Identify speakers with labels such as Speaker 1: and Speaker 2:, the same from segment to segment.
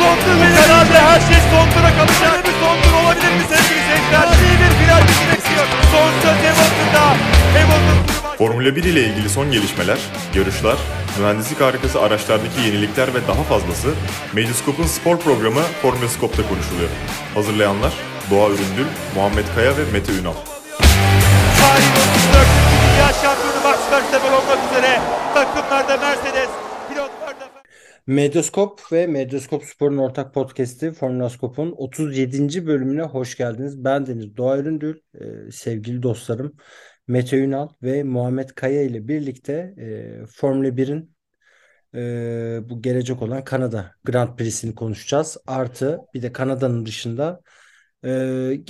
Speaker 1: ve herhalde her şey sondura kalacak. Bir sondur olabilir mi sevgili seyirciler? İyi bir final bizi bekliyor. Son söz Hamilton'da. Hamilton turu
Speaker 2: Formula 1 ile ilgili son gelişmeler, yarışlar, mühendislik harikası araçlardaki yenilikler ve daha fazlası Medyascope'un spor programı Formula Scope'da konuşuluyor. Hazırlayanlar Doğa Üründül, Muhammed Kaya ve Mete Ünal.
Speaker 1: Tarihin 34. Dünya Şampiyonu Max Verstappen olmak üzere takımlarda Mercedes,
Speaker 3: Medyaskop ve Medyaskop Spor'un ortak podcast'i Formülaskop'un 37. bölümüne hoş geldiniz. Ben Deniz Doğa Üründül, e, sevgili dostlarım Mete Ünal ve Muhammed Kaya ile birlikte e, Formula 1'in e, bu gelecek olan Kanada Grand Prix'sini konuşacağız. Artı bir de Kanada'nın dışında e,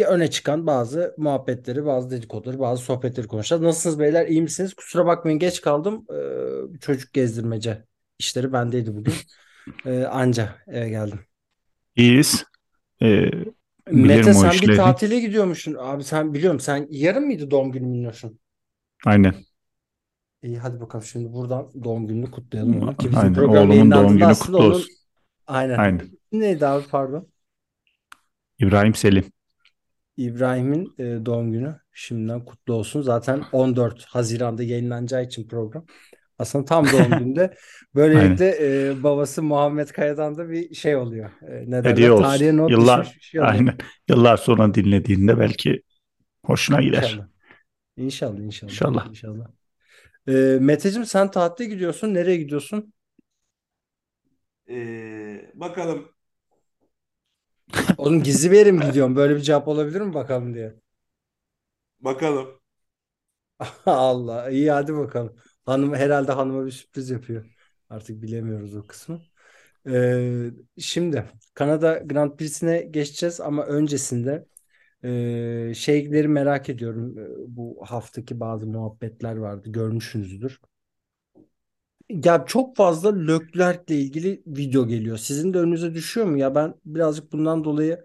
Speaker 3: öne çıkan bazı muhabbetleri, bazı dedikoduları, bazı sohbetleri konuşacağız. Nasılsınız beyler? İyi misiniz? Kusura bakmayın geç kaldım. E, çocuk gezdirmece işleri bendeydi bugün. E, anca eve geldim.
Speaker 4: İyiyiz. Ee,
Speaker 3: Mete sen bir
Speaker 4: işleri.
Speaker 3: tatile gidiyormuşsun. Abi sen biliyorum sen yarın mıydı doğum günü biliyorsun?
Speaker 4: Aynen.
Speaker 3: İyi hadi bakalım şimdi buradan doğum gününü kutlayalım onu. Ki bizim
Speaker 4: Aynen. Oğlumun doğum günü kutlu
Speaker 3: onun-
Speaker 4: olsun.
Speaker 3: Aynen.
Speaker 4: Aynen.
Speaker 3: Neydi abi pardon?
Speaker 4: İbrahim Selim.
Speaker 3: İbrahim'in e, doğum günü şimdiden kutlu olsun. Zaten 14 Haziran'da yayınlanacağı için program. Aslında tam doğum günde. Böylelikle e, babası Muhammed Kaya'dan da bir şey oluyor. E, ne derler?
Speaker 4: Hediye olsun.
Speaker 3: Tarihe not
Speaker 4: Yıllar,
Speaker 3: düşmüş bir şey oluyor.
Speaker 4: aynen. Yıllar sonra dinlediğinde belki hoşuna gider.
Speaker 3: İnşallah. İnşallah inşallah.
Speaker 4: İnşallah.
Speaker 3: İnşallah. Ee, Meteciğim sen tatile gidiyorsun. Nereye gidiyorsun?
Speaker 5: Ee, bakalım.
Speaker 3: Oğlum gizli bir yere mi gidiyorsun? Böyle bir cevap olabilir mi bakalım diye.
Speaker 5: Bakalım.
Speaker 3: Allah. iyi hadi bakalım. Hanım herhalde hanıma bir sürpriz yapıyor. Artık bilemiyoruz o kısmı. Ee, şimdi Kanada Grand Prix'sine geçeceğiz ama öncesinde e, şeyleri merak ediyorum. Ee, Bu haftaki bazı muhabbetler vardı. Görmüşsünüzdür. Ya çok fazla Leclerc'le ilgili video geliyor. Sizin de önünüze düşüyor mu? Ya ben birazcık bundan dolayı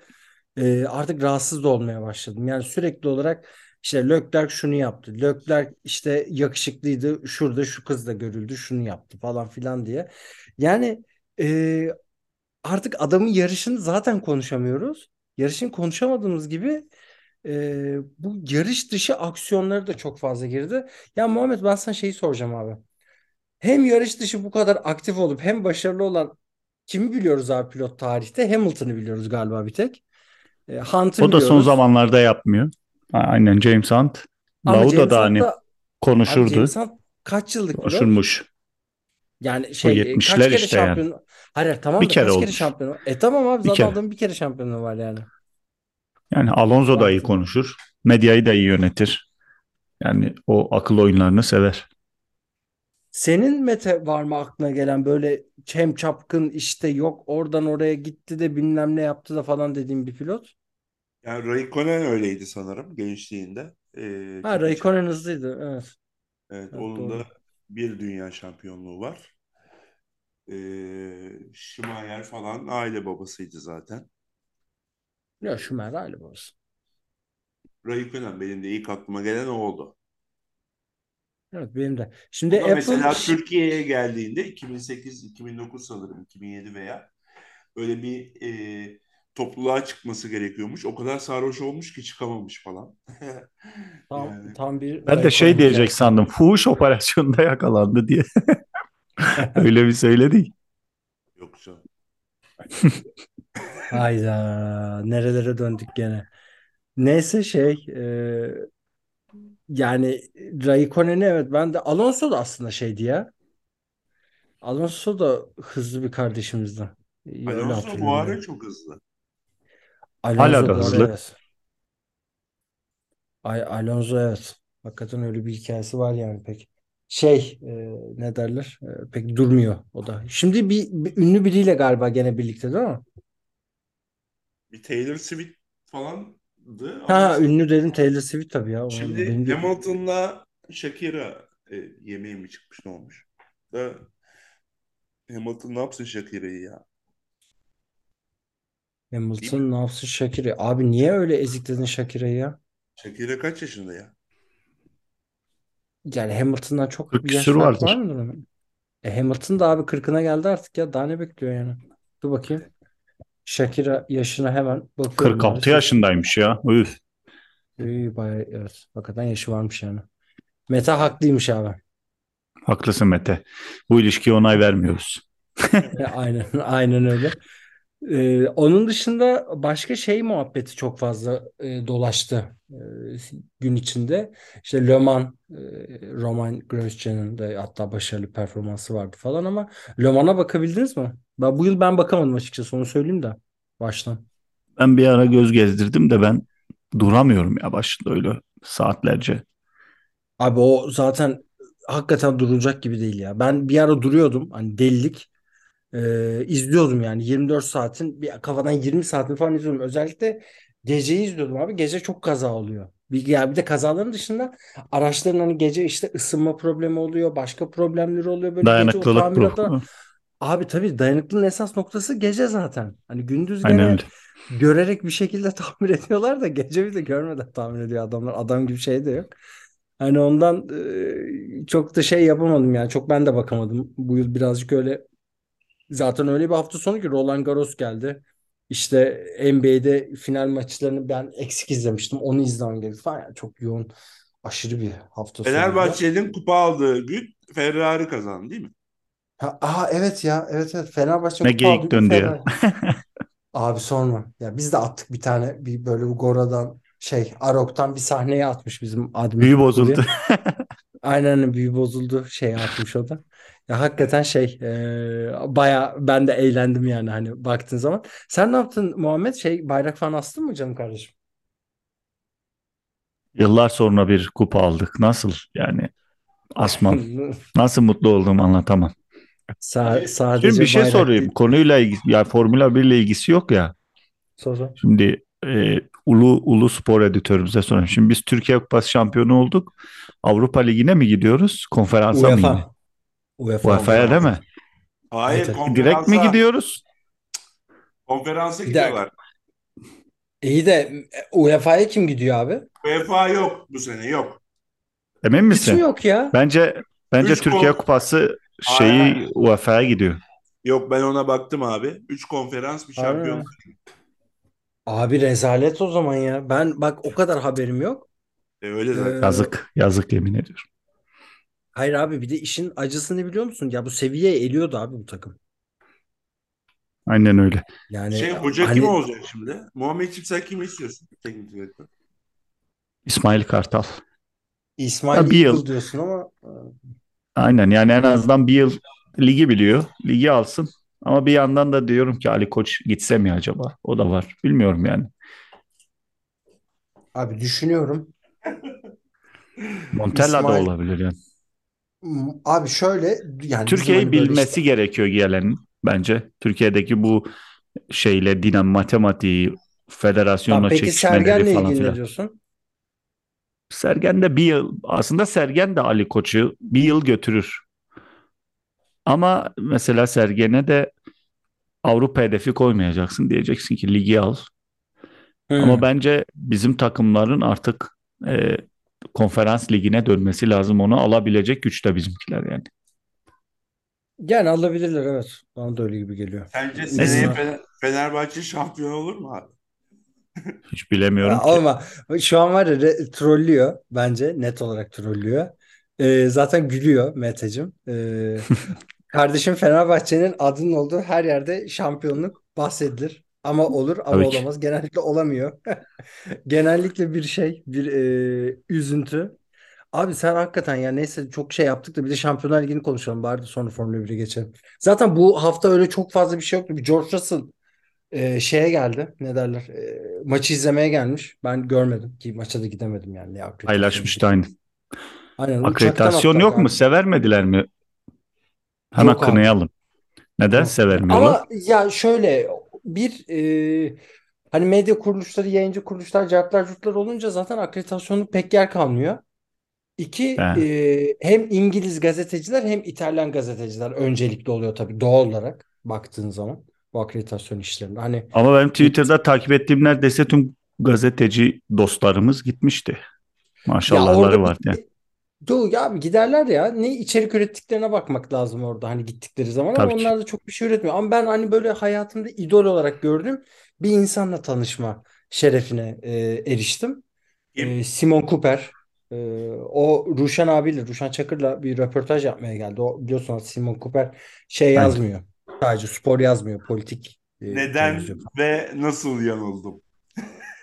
Speaker 3: e, artık rahatsız da olmaya başladım. Yani sürekli olarak işte Leclerc şunu yaptı. Leclerc işte yakışıklıydı. Şurada şu kız da görüldü. Şunu yaptı falan filan diye. Yani e, artık adamın yarışını zaten konuşamıyoruz. Yarışın konuşamadığımız gibi e, bu yarış dışı aksiyonları da çok fazla girdi. Ya Muhammed ben sana şeyi soracağım abi. Hem yarış dışı bu kadar aktif olup hem başarılı olan kimi biliyoruz abi pilot tarihte? Hamilton'ı biliyoruz galiba bir tek. E, Hunt'ı
Speaker 4: O da son
Speaker 3: biliyoruz.
Speaker 4: zamanlarda yapmıyor. Aynen James Hunt.
Speaker 3: Ama
Speaker 4: Lauda
Speaker 3: James
Speaker 4: da hani
Speaker 3: abi
Speaker 4: konuşurdu.
Speaker 3: James Hunt kaç yıllık pilot?
Speaker 4: Konuşulmuş.
Speaker 3: Yani şey e,
Speaker 4: 70'ler
Speaker 3: kaç kere
Speaker 4: işte yani.
Speaker 3: şampiyon? Hayır hayır, tamam
Speaker 4: Bir
Speaker 3: da
Speaker 4: kere
Speaker 3: kaç kere
Speaker 4: olmuş.
Speaker 3: şampiyon? E tamam abi
Speaker 4: Bir
Speaker 3: zaten
Speaker 4: kere.
Speaker 3: adamın bir kere şampiyonu var yani.
Speaker 4: Yani Alonso da iyi konuşur. Medyayı da iyi yönetir. Yani o akıl oyunlarını sever.
Speaker 3: Senin Mete var mı aklına gelen böyle çem çapkın işte yok oradan oraya gitti de bilmem ne yaptı da falan dediğin bir pilot?
Speaker 5: Yani Raikkonen öyleydi sanırım gençliğinde. Ee,
Speaker 3: Ha Raikkonen hızlıydı evet.
Speaker 5: Evet,
Speaker 3: Evet,
Speaker 5: onun
Speaker 3: doğru.
Speaker 5: da bir dünya şampiyonluğu var. Ee, Schumacher falan aile babasıydı zaten.
Speaker 3: Ya şu Merali babası.
Speaker 5: Raikkonen benim de ilk aklıma gelen o oldu.
Speaker 3: Evet benim de. Şimdi
Speaker 5: da
Speaker 3: Apple
Speaker 5: mesela Türkiye'ye geldiğinde 2008, 2009 sanırım 2007 veya böyle bir e, topluluğa çıkması gerekiyormuş. O kadar sarhoş olmuş ki çıkamamış falan.
Speaker 3: tam,
Speaker 5: Yani.
Speaker 3: tam bir
Speaker 4: Ben de şey diyecek
Speaker 3: hikayesi.
Speaker 4: sandım. Fuhuş operasyonunda yakalandı diye. Öyle bir söyledi.
Speaker 5: Yok canım.
Speaker 3: Hayda nerelere döndük gene. Neyse şey e, yani Raikkonen'i evet ben de Alonso da aslında şeydi ya. Alonso da hızlı bir kardeşimizdi. Öyle
Speaker 5: Alonso bu
Speaker 3: hatırlıyorum
Speaker 5: ara çok hızlı.
Speaker 3: Alonso
Speaker 4: Hala da
Speaker 3: bu ara
Speaker 4: hızlı.
Speaker 3: evet. Ay, Alonso evet. Hakikaten öyle bir hikayesi var yani pek. Şey e, ne derler? E, pek durmuyor o da. Şimdi bir, bir ünlü biriyle galiba gene birlikte değil mi?
Speaker 5: Bir Taylor Swift falandı
Speaker 3: Ha
Speaker 5: ama
Speaker 3: ünlü dedim Taylor Swift tabii ya. O
Speaker 5: şimdi
Speaker 3: benim de-
Speaker 5: Hamilton'la Shakira e, yemeğe mi çıkmış ne olmuş? Da Hamilton ne yapsın Shakira'yı ya? Değil
Speaker 3: Hamilton ne yapsın Shakira? Abi niye öyle ezikledin Shakira'yı ya?
Speaker 5: Shakira kaç yaşında ya?
Speaker 3: Yani Hamilton'dan çok
Speaker 4: 40
Speaker 3: bir yaş
Speaker 4: küsur
Speaker 3: fark var
Speaker 4: vardır.
Speaker 3: mıdır onun? E Hamilton da abi 40'ına geldi artık ya. Daha ne bekliyor yani? Dur bakayım. Shakira yaşına hemen bakıyorum.
Speaker 4: 46 yaşındaymış ya. Üf.
Speaker 3: İyi, bayağı, evet. Hakikaten yaşı varmış yani. Meta haklıymış abi.
Speaker 4: Haklısın Mete. Bu ilişkiye onay vermiyoruz.
Speaker 3: Aynen, aynen öyle. Ee, onun dışında başka şey muhabbeti çok fazla e, dolaştı e, gün içinde. İşte Le Mans, e, Roman Grosjean'ın da hatta başarılı performansı vardı falan ama Le Mans'a bakabildiniz mi? Ben, bu yıl ben bakamadım açıkçası onu söyleyeyim de baştan.
Speaker 4: Ben bir ara göz gezdirdim de ben duramıyorum ya başında öyle saatlerce.
Speaker 3: Abi o zaten hakikaten durulacak gibi değil ya. Ben bir ara duruyordum hani delilik. Ee, izliyordum yani 24 saatin bir kafadan 20 saatini falan izliyordum. Özellikle geceyi izliyordum abi. Gece çok kaza oluyor. Bir, yani bir de kazaların dışında araçların hani gece işte ısınma problemi oluyor. Başka problemleri oluyor. Böyle gece
Speaker 4: Dayanıklılık
Speaker 3: tamiratlar-
Speaker 4: problemi.
Speaker 3: Abi tabii dayanıklılığın esas noktası gece zaten. Hani gündüz
Speaker 4: Aynen
Speaker 3: gene
Speaker 4: öyle.
Speaker 3: görerek bir şekilde tamir ediyorlar da gece bir de görmeden tamir ediyor adamlar. Adam gibi şey de yok. Hani ondan e, çok da şey yapamadım yani. Çok ben de bakamadım. Bu yıl birazcık öyle zaten öyle bir hafta sonu ki Roland Garros geldi. İşte NBA'de final maçlarını ben eksik izlemiştim. Onu izlemem gerekti falan. Yani çok yoğun aşırı bir hafta sonuydu.
Speaker 5: Fenerbahçe'nin kupa aldığı gün Ferrari kazandı değil mi?
Speaker 3: Ha, aha evet ya evet evet Fenerbahçe
Speaker 4: Ne
Speaker 3: kupa aldı,
Speaker 4: döndü ya.
Speaker 3: Abi sorma. Ya biz de attık bir tane bir böyle bu Gora'dan şey Arok'tan bir sahneye atmış bizim admin
Speaker 4: Büyü bozuldu.
Speaker 3: Aynen öyle, büyü bozuldu şey atmış o da. Ya hakikaten şey e, baya ben de eğlendim yani hani baktığın zaman. Sen ne yaptın Muhammed? Şey bayrak falan astın mı canım kardeşim?
Speaker 4: Yıllar sonra bir kupa aldık. Nasıl yani asmam. Nasıl mutlu olduğumu anlatamam.
Speaker 3: Sa sadece
Speaker 4: Şimdi bir şey sorayım.
Speaker 3: değil.
Speaker 4: Konuyla ilgisi, ya Formula 1 ile ilgisi yok ya.
Speaker 3: Sonra.
Speaker 4: Şimdi e, ulu ulu spor editörümüze sorayım. Şimdi biz Türkiye Kupası şampiyonu olduk. Avrupa Ligi'ne mi gidiyoruz? Konferansa mı yine?
Speaker 3: UEFA. UEFA.
Speaker 4: UEFA'ya değil mi?
Speaker 5: Hayır
Speaker 3: Evet,
Speaker 5: konferansa,
Speaker 4: Direkt mi gidiyoruz?
Speaker 5: konferansa gidiyorlar.
Speaker 3: İyi de UEFA'ya kim gidiyor abi?
Speaker 5: UEFA yok bu sene yok.
Speaker 4: Emin
Speaker 3: Hiç mi
Speaker 4: misin?
Speaker 3: yok ya?
Speaker 4: Bence bence
Speaker 5: Üç
Speaker 4: Türkiye
Speaker 5: kon-
Speaker 4: Kupası şeyi. UEFA'ya gidiyor.
Speaker 5: Yok ben ona baktım abi. Üç konferans bir şampiyon.
Speaker 3: Abi rezalet o zaman ya. Ben bak o kadar haberim yok.
Speaker 5: E, öyle zaten.
Speaker 3: Ee,
Speaker 4: Yazık. Yazık yemin ediyorum.
Speaker 3: Hayır abi bir de işin acısını biliyor musun? Ya bu seviyeye eliyordu abi bu takım.
Speaker 4: Aynen öyle.
Speaker 3: Yani
Speaker 5: şey hoca
Speaker 3: hani
Speaker 5: kim olacak şimdi? Muhammedciğim sen kimi istiyorsun? Teknik direktör.
Speaker 4: İsmail Kartal.
Speaker 3: İsmail
Speaker 4: Ya bir yıl.
Speaker 3: diyorsun ama
Speaker 4: Aynen yani en azından bir yıl ligi biliyor. Ligi alsın. Ama bir yandan da diyorum ki Ali Koç gitse mi acaba? O da var. Bilmiyorum yani.
Speaker 3: abi düşünüyorum.
Speaker 4: Montella da
Speaker 3: İsmail-
Speaker 4: olabilir yani.
Speaker 3: Abi şöyle yani
Speaker 4: Türkiye'yi
Speaker 3: hani
Speaker 4: bilmesi
Speaker 3: işte-
Speaker 4: gerekiyor gelenin bence. Türkiye'deki bu şeyle dinam matematiği federasyonla
Speaker 3: Tamam,
Speaker 4: çekişmeleri falan filan.
Speaker 3: diyorsun?
Speaker 4: Sergen de bir yıl aslında Sergen de Ali Koç'u bir yıl götürür. Ama mesela Sergen'e de Avrupa hedefi koymayacaksın. Diyeceksin ki ligi al. Ama
Speaker 3: Hmm.
Speaker 4: bence bizim takımların artık e, konferans ligine dönmesi lazım. Onu alabilecek güçte bizimkiler yani.
Speaker 3: Yani alabilirler evet. Bana da öyle gibi geliyor.
Speaker 5: Sence seneye Fener- Fenerbahçe şampiyon olur mu abi?
Speaker 4: Hiç bilemiyorum
Speaker 3: Ya. Ama şu an var ya re- trollüyor bence net olarak trollüyor. Ee, zaten gülüyor Meteciğim. Ee, kardeşim Fenerbahçe'nin adının olduğu her yerde şampiyonluk bahsedilir. Ama olur ama
Speaker 4: Tabii ki.
Speaker 3: olamaz. Genellikle olamıyor. Genellikle bir şey, bir e, üzüntü. Abi sen hakikaten ya neyse çok şey yaptık da bir de Şampiyonlar Ligi'ni konuşalım. Bari de sonra Formula 1'e geçelim. Zaten bu hafta öyle çok fazla bir şey yoktu. Bir George Russell e, şeye geldi. Ne derler? E, maçı izlemeye gelmiş. Ben görmedim ki maça da gidemedim yani. Ne
Speaker 4: Paylaşmıştı aynı.
Speaker 3: Aynen
Speaker 4: Akreditasyon yok mu?
Speaker 3: abi.
Speaker 4: Severmediler mi? Hemen
Speaker 3: Yok abi.
Speaker 4: kınayalım. Neden severmiyorlar?
Speaker 3: Ama ya şöyle bir e, hani medya kuruluşları, yayıncı kuruluşlar, cartlar, curtlar olunca zaten akreditasyonluk pek yer kalmıyor. İki,
Speaker 4: He.
Speaker 3: e, hem İngiliz gazeteciler hem İtalyan gazeteciler öncelikli oluyor tabii doğal olarak baktığın zaman bu akreditasyon işlerinde. Hani
Speaker 4: Ama benim Twitter'da takip ettiğim neredeyse tüm gazeteci dostlarımız gitmişti.
Speaker 3: ya
Speaker 4: Maşallahları
Speaker 3: orada
Speaker 4: var
Speaker 3: bir,
Speaker 4: yani.
Speaker 3: Yo ya abi giderler ya. Ne içerik ürettiklerine bakmak lazım orada hani gittikleri zaman ama
Speaker 4: Tabii ki.
Speaker 3: onlar da çok bir şey üretmiyor. Ama ben hani böyle hayatımda idol olarak gördüğüm bir insanla tanışma şerefine e, eriştim. E, Simon Cooper. E, o Ruşen abiyle, Ruşen Çakır'la bir röportaj yapmaya geldi. O biliyorsunuz Simon Cooper şey
Speaker 4: Aynen.
Speaker 3: yazmıyor. Sadece spor yazmıyor, politik e,
Speaker 5: Neden
Speaker 3: televizyon.
Speaker 5: ve nasıl yanıldım?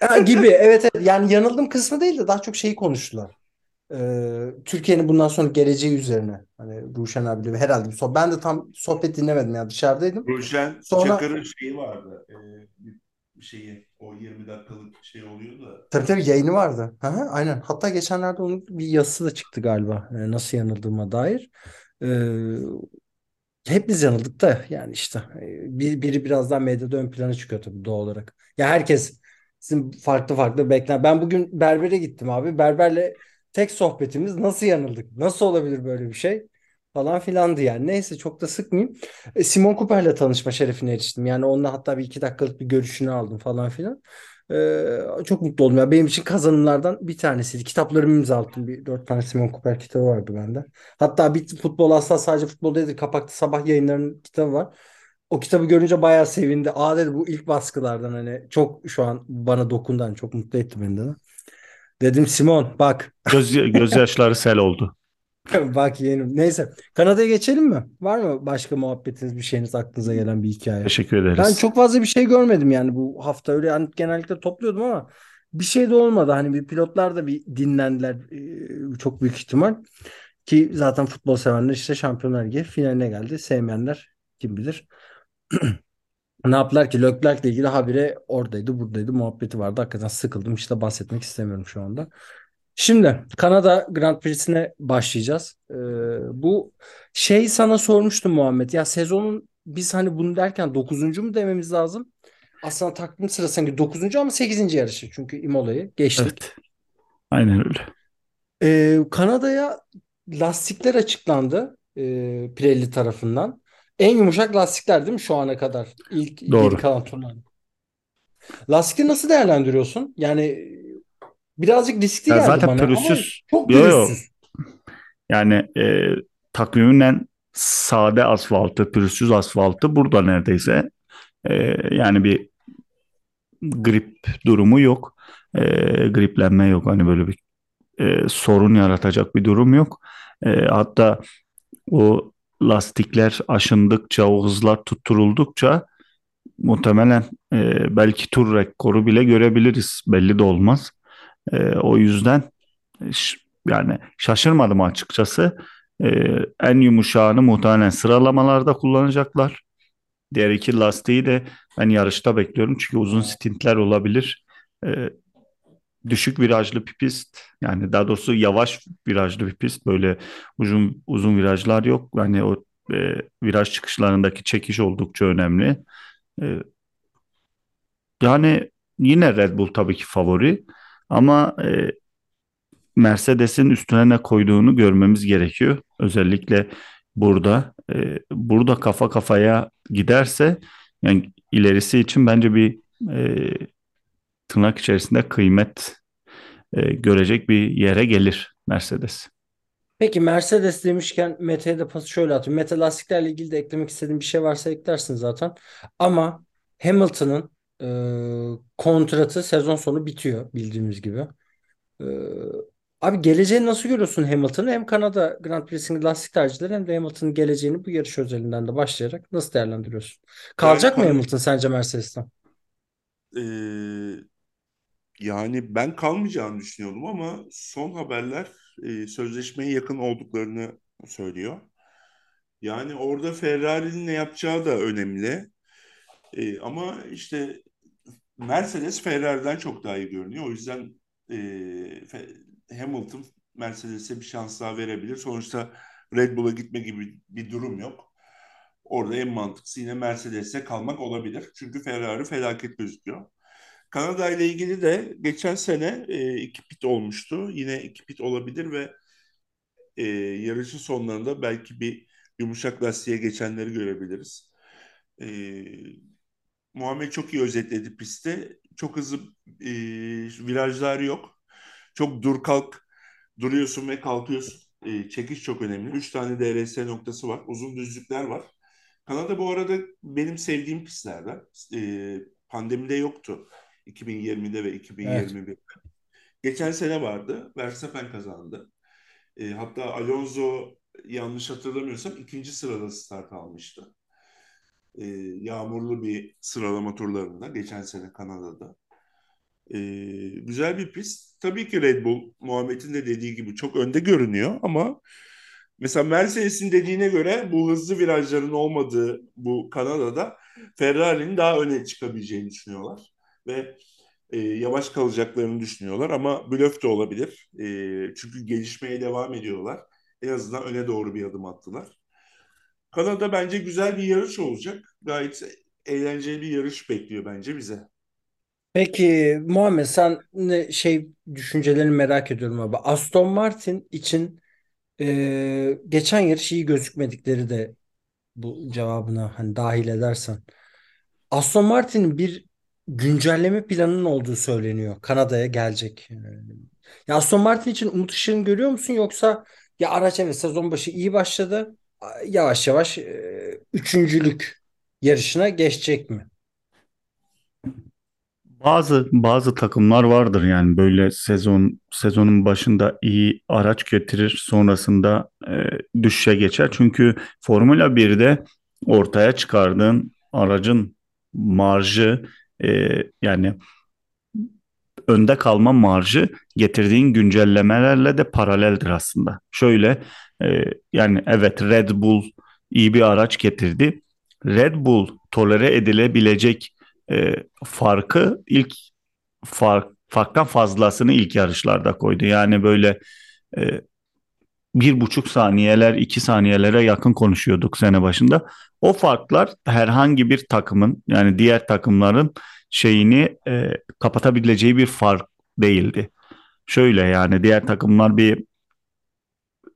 Speaker 3: Ha, gibi evet, evet yani yanıldım kısmı değil de daha çok şeyi konuştular. Türkiye'nin bundan sonra geleceği üzerine. Hani Ruşen abiyle herhalde bir sohbet. Ben de tam sohbet dinlemedim yani dışarıdaydım.
Speaker 5: Ruşen
Speaker 3: Sonra-
Speaker 5: Çakır'ın şeyi vardı. E, bir şeyi o 20 dakikalık şey oluyor da.
Speaker 3: Tabii tabii yayını vardı. Hı hı, aynen. Hatta geçenlerde onun bir yazısı da çıktı galiba. Ee, nasıl yanıldığıma dair. Ee, hep biz yanıldık da yani işte e, bir, biri biraz daha medyada ön plana çıkıyor tabii doğal olarak. Ya herkes sizin farklı farklı bekler. Ben bugün berbere gittim abi. Berberle tek sohbetimiz nasıl yanıldık? Nasıl olabilir böyle bir şey? Falan filandı yani. Neyse çok da sıkmayayım. E, Simon Cooper'le tanışma şerefine eriştim. Yani onunla hatta bir iki dakikalık bir görüşünü aldım falan filan. Ee, çok mutlu oldum ya. Benim için kazanımlardan bir tanesiydi. Kitaplarımı imzalattım. Bir dört tane Simon Cooper kitabı vardı bende. Hatta bir futbol asla sadece futbol değil kapakta sabah yayınlarının kitabı var. O kitabı görünce bayağı sevindi. Aa dedi bu ilk baskılardan hani çok şu an bana dokundu. Hani çok mutlu etti beni de. Dedim Simon bak
Speaker 4: Göz, gözyaşları sel oldu.
Speaker 3: bak yeğenim. Neyse Kanada'ya geçelim mi? Var mı başka muhabbetiniz bir şeyiniz aklınıza gelen bir hikaye?
Speaker 4: Teşekkür ederiz.
Speaker 3: Ben çok fazla bir şey görmedim yani bu hafta öyle yani genellikle topluyordum ama bir şey de olmadı. Hani bir pilotlar da bir dinlendiler ee, çok büyük ihtimal. Ki zaten futbol sevenler işte Şampiyonlar Ligi finaline geldi. Sevmeyenler kim bilir. Ne yaptılar ki Leclerc'le ilgili habire oradaydı buradaydı muhabbeti vardı. Hakikaten sıkıldım işte bahsetmek istemiyorum şu anda. Şimdi Kanada Grand Prix'sine başlayacağız. Ee, bu şey sana sormuştum Muhammed. Ya sezonun biz hani bunu derken 9. mu dememiz lazım? Aslında takvim sırasında 9. ama 8. yarışı. Çünkü Imola'yı geçtik.
Speaker 4: Evet. Aynen öyle.
Speaker 3: Ee, Kanada'ya lastikler açıklandı e, Pirelli tarafından. En yumuşak lastikler değil mi şu ana kadar? İlk
Speaker 4: Doğru.
Speaker 3: geri kalan turlarda. Lastikleri nasıl değerlendiriyorsun? Yani birazcık riskli
Speaker 4: Ya
Speaker 3: geldi
Speaker 4: zaten
Speaker 3: bana ama
Speaker 4: pürüzsüz.
Speaker 3: çok
Speaker 4: Yo, yo.
Speaker 3: pürüzsüz.
Speaker 4: Yani e, takvimin en sade asfaltı, pürüzsüz asfaltı burada neredeyse. E, yani bir grip durumu yok. E, griplenme yok. Hani böyle bir e, sorun yaratacak bir durum yok. E, hatta o lastikler aşındıkça, o hızlar tutturuldukça muhtemelen e, belki tur rekoru bile görebiliriz. Belli de olmaz. E, o yüzden ş- yani şaşırmadım açıkçası. E, en yumuşağını muhtemelen sıralamalarda kullanacaklar. Diğer iki lastiği de ben yarışta bekliyorum. Çünkü uzun stintler olabilir. E, düşük virajlı bir pist. Yani daha doğrusu yavaş virajlı bir pist. Böyle uzun uzun virajlar yok. Yani o e, viraj çıkışlarındaki çekiş oldukça önemli. E, yani yine Red Bull tabii ki favori ama e, Mercedes'in üstüne ne koyduğunu görmemiz gerekiyor. Özellikle burada e, burada kafa kafaya giderse yani ilerisi için bence bir e, tırnak içerisinde kıymet e, görecek bir yere gelir Mercedes.
Speaker 3: Peki Mercedes demişken Mete'ye de pası şöyle atayım. Mete lastiklerle ilgili de eklemek istediğin bir şey varsa eklersin zaten. Ama Hamilton'ın e, kontratı sezon sonu bitiyor bildiğimiz gibi. E, abi geleceğini nasıl görüyorsun Hamilton'ı? Hem Kanada Grand Prix'sinin lastik tercihleri hem de Hamilton'ın geleceğini bu yarış özelinden de başlayarak nasıl değerlendiriyorsun? Kalacak mı
Speaker 5: Yani-
Speaker 3: Hamilton sence Mercedes'ten?
Speaker 5: Ee, yani ben kalmayacağını düşünüyordum ama son haberler e, sözleşmeye yakın olduklarını söylüyor. Yani orada Ferrari'nin ne yapacağı da önemli. E, ama işte Mercedes Ferrari'den çok daha iyi görünüyor. O yüzden e, Hamilton Mercedes'e bir şans daha verebilir. Sonuçta Red Bull'a gitme gibi bir durum yok. Orada en mantıklısı yine Mercedes'e kalmak olabilir. Çünkü Ferrari felaket gözüküyor. Kanada ile ilgili de geçen sene e, iki pit olmuştu. Yine iki pit olabilir ve e, yarışın sonlarında belki bir yumuşak lastiğe geçenleri görebiliriz. E, Muhammed çok iyi özetledi pistte. Çok hızlı e, virajlar yok. Çok dur kalk duruyorsun ve kalkıyorsun. E, çekiş çok önemli. Üç tane DRS noktası var. Uzun düzlükler var. Kanada bu arada benim sevdiğim pistlerden. E, pandemide yoktu. 2020'de ve 2021'de. Evet. Geçen sene vardı. Verstappen kazandı. E, hatta Alonso yanlış hatırlamıyorsam ikinci sırada start almıştı. E, yağmurlu bir sıralama turlarında geçen sene Kanada'da. E, güzel bir pist. Tabii ki Red Bull Muhammed'in de dediği gibi çok önde görünüyor ama mesela Mercedes'in dediğine göre bu hızlı virajların olmadığı bu Kanada'da Ferrari'nin daha öne çıkabileceğini düşünüyorlar. Ve e, yavaş kalacaklarını düşünüyorlar ama blöf de olabilir. E, çünkü gelişmeye devam ediyorlar. En azından öne doğru bir adım attılar. Kanada bence güzel bir yarış olacak. Gayet eğlenceli bir yarış bekliyor bence bize.
Speaker 3: Peki Muhammed sen ne şey düşüncelerini merak ediyorum abi. Aston Martin için e, geçen yarış iyi gözükmedikleri de bu cevabına hani dahil edersen. Aston Martin'in bir güncelleme planının olduğu söyleniyor. Kanada'ya gelecek. Ya Aston Martin için umut ışığını görüyor musun yoksa ya araç evet sezon başı iyi başladı. Yavaş yavaş e, üçüncülük yarışına geçecek mi?
Speaker 4: Bazı bazı takımlar vardır yani böyle sezon sezonun başında iyi araç getirir sonrasında e, düşüşe geçer. Çünkü Formula 1'de ortaya çıkardığın aracın marjı e, yani önde kalma marjı getirdiğin güncellemelerle de paraleldir aslında. Şöyle e, yani evet Red Bull iyi bir araç getirdi. Red Bull tolere edilebilecek e, farkı ilk fark farktan fazlasını ilk yarışlarda koydu. Yani böyle e, bir buçuk saniyeler, iki saniyelere yakın konuşuyorduk sene başında. O farklar herhangi bir takımın yani diğer takımların şeyini e, kapatabileceği bir fark değildi. Şöyle yani diğer takımlar bir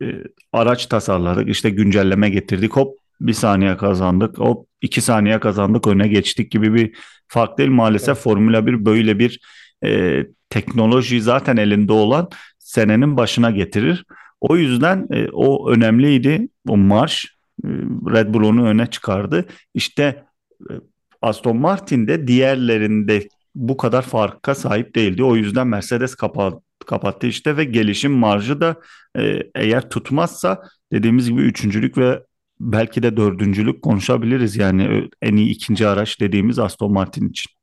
Speaker 4: e, araç tasarladık, işte güncelleme getirdik, hop bir saniye kazandık, hop iki saniye kazandık, öne geçtik gibi bir fark değil. Maalesef evet. Formula 1 böyle bir e, teknoloji zaten elinde olan senenin başına getirir. O yüzden e, o önemliydi. O marş e, Red Bull onu öne çıkardı. İşte e, Aston Martin de diğerlerinde bu kadar farka sahip değildi. O yüzden Mercedes kapattı, kapattı işte ve gelişim marjı da e, eğer tutmazsa dediğimiz gibi üçüncülük ve belki de dördüncülük konuşabiliriz. Yani en iyi ikinci araç dediğimiz Aston Martin için.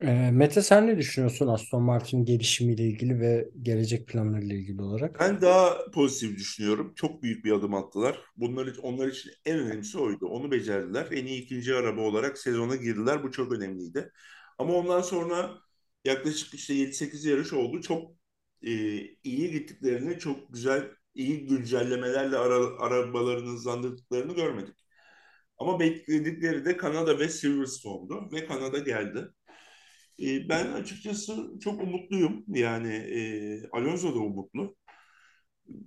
Speaker 3: E, Mete sen ne düşünüyorsun Aston Martin gelişimiyle ilgili ve gelecek planlarıyla ilgili olarak?
Speaker 5: Ben daha pozitif düşünüyorum. Çok büyük bir adım attılar. Bunlar için, onlar için en önemlisi oydu. Onu becerdiler. En iyi ikinci araba olarak sezona girdiler. Bu çok önemliydi. Ama ondan sonra yaklaşık işte 7-8 yarış oldu. Çok e, iyi gittiklerini, çok güzel, iyi güncellemelerle ara, arabalarını hızlandırdıklarını görmedik. Ama bekledikleri de Kanada ve Silverstone'du ve Kanada geldi. Ben açıkçası çok umutluyum. Yani e, Alonso da umutlu.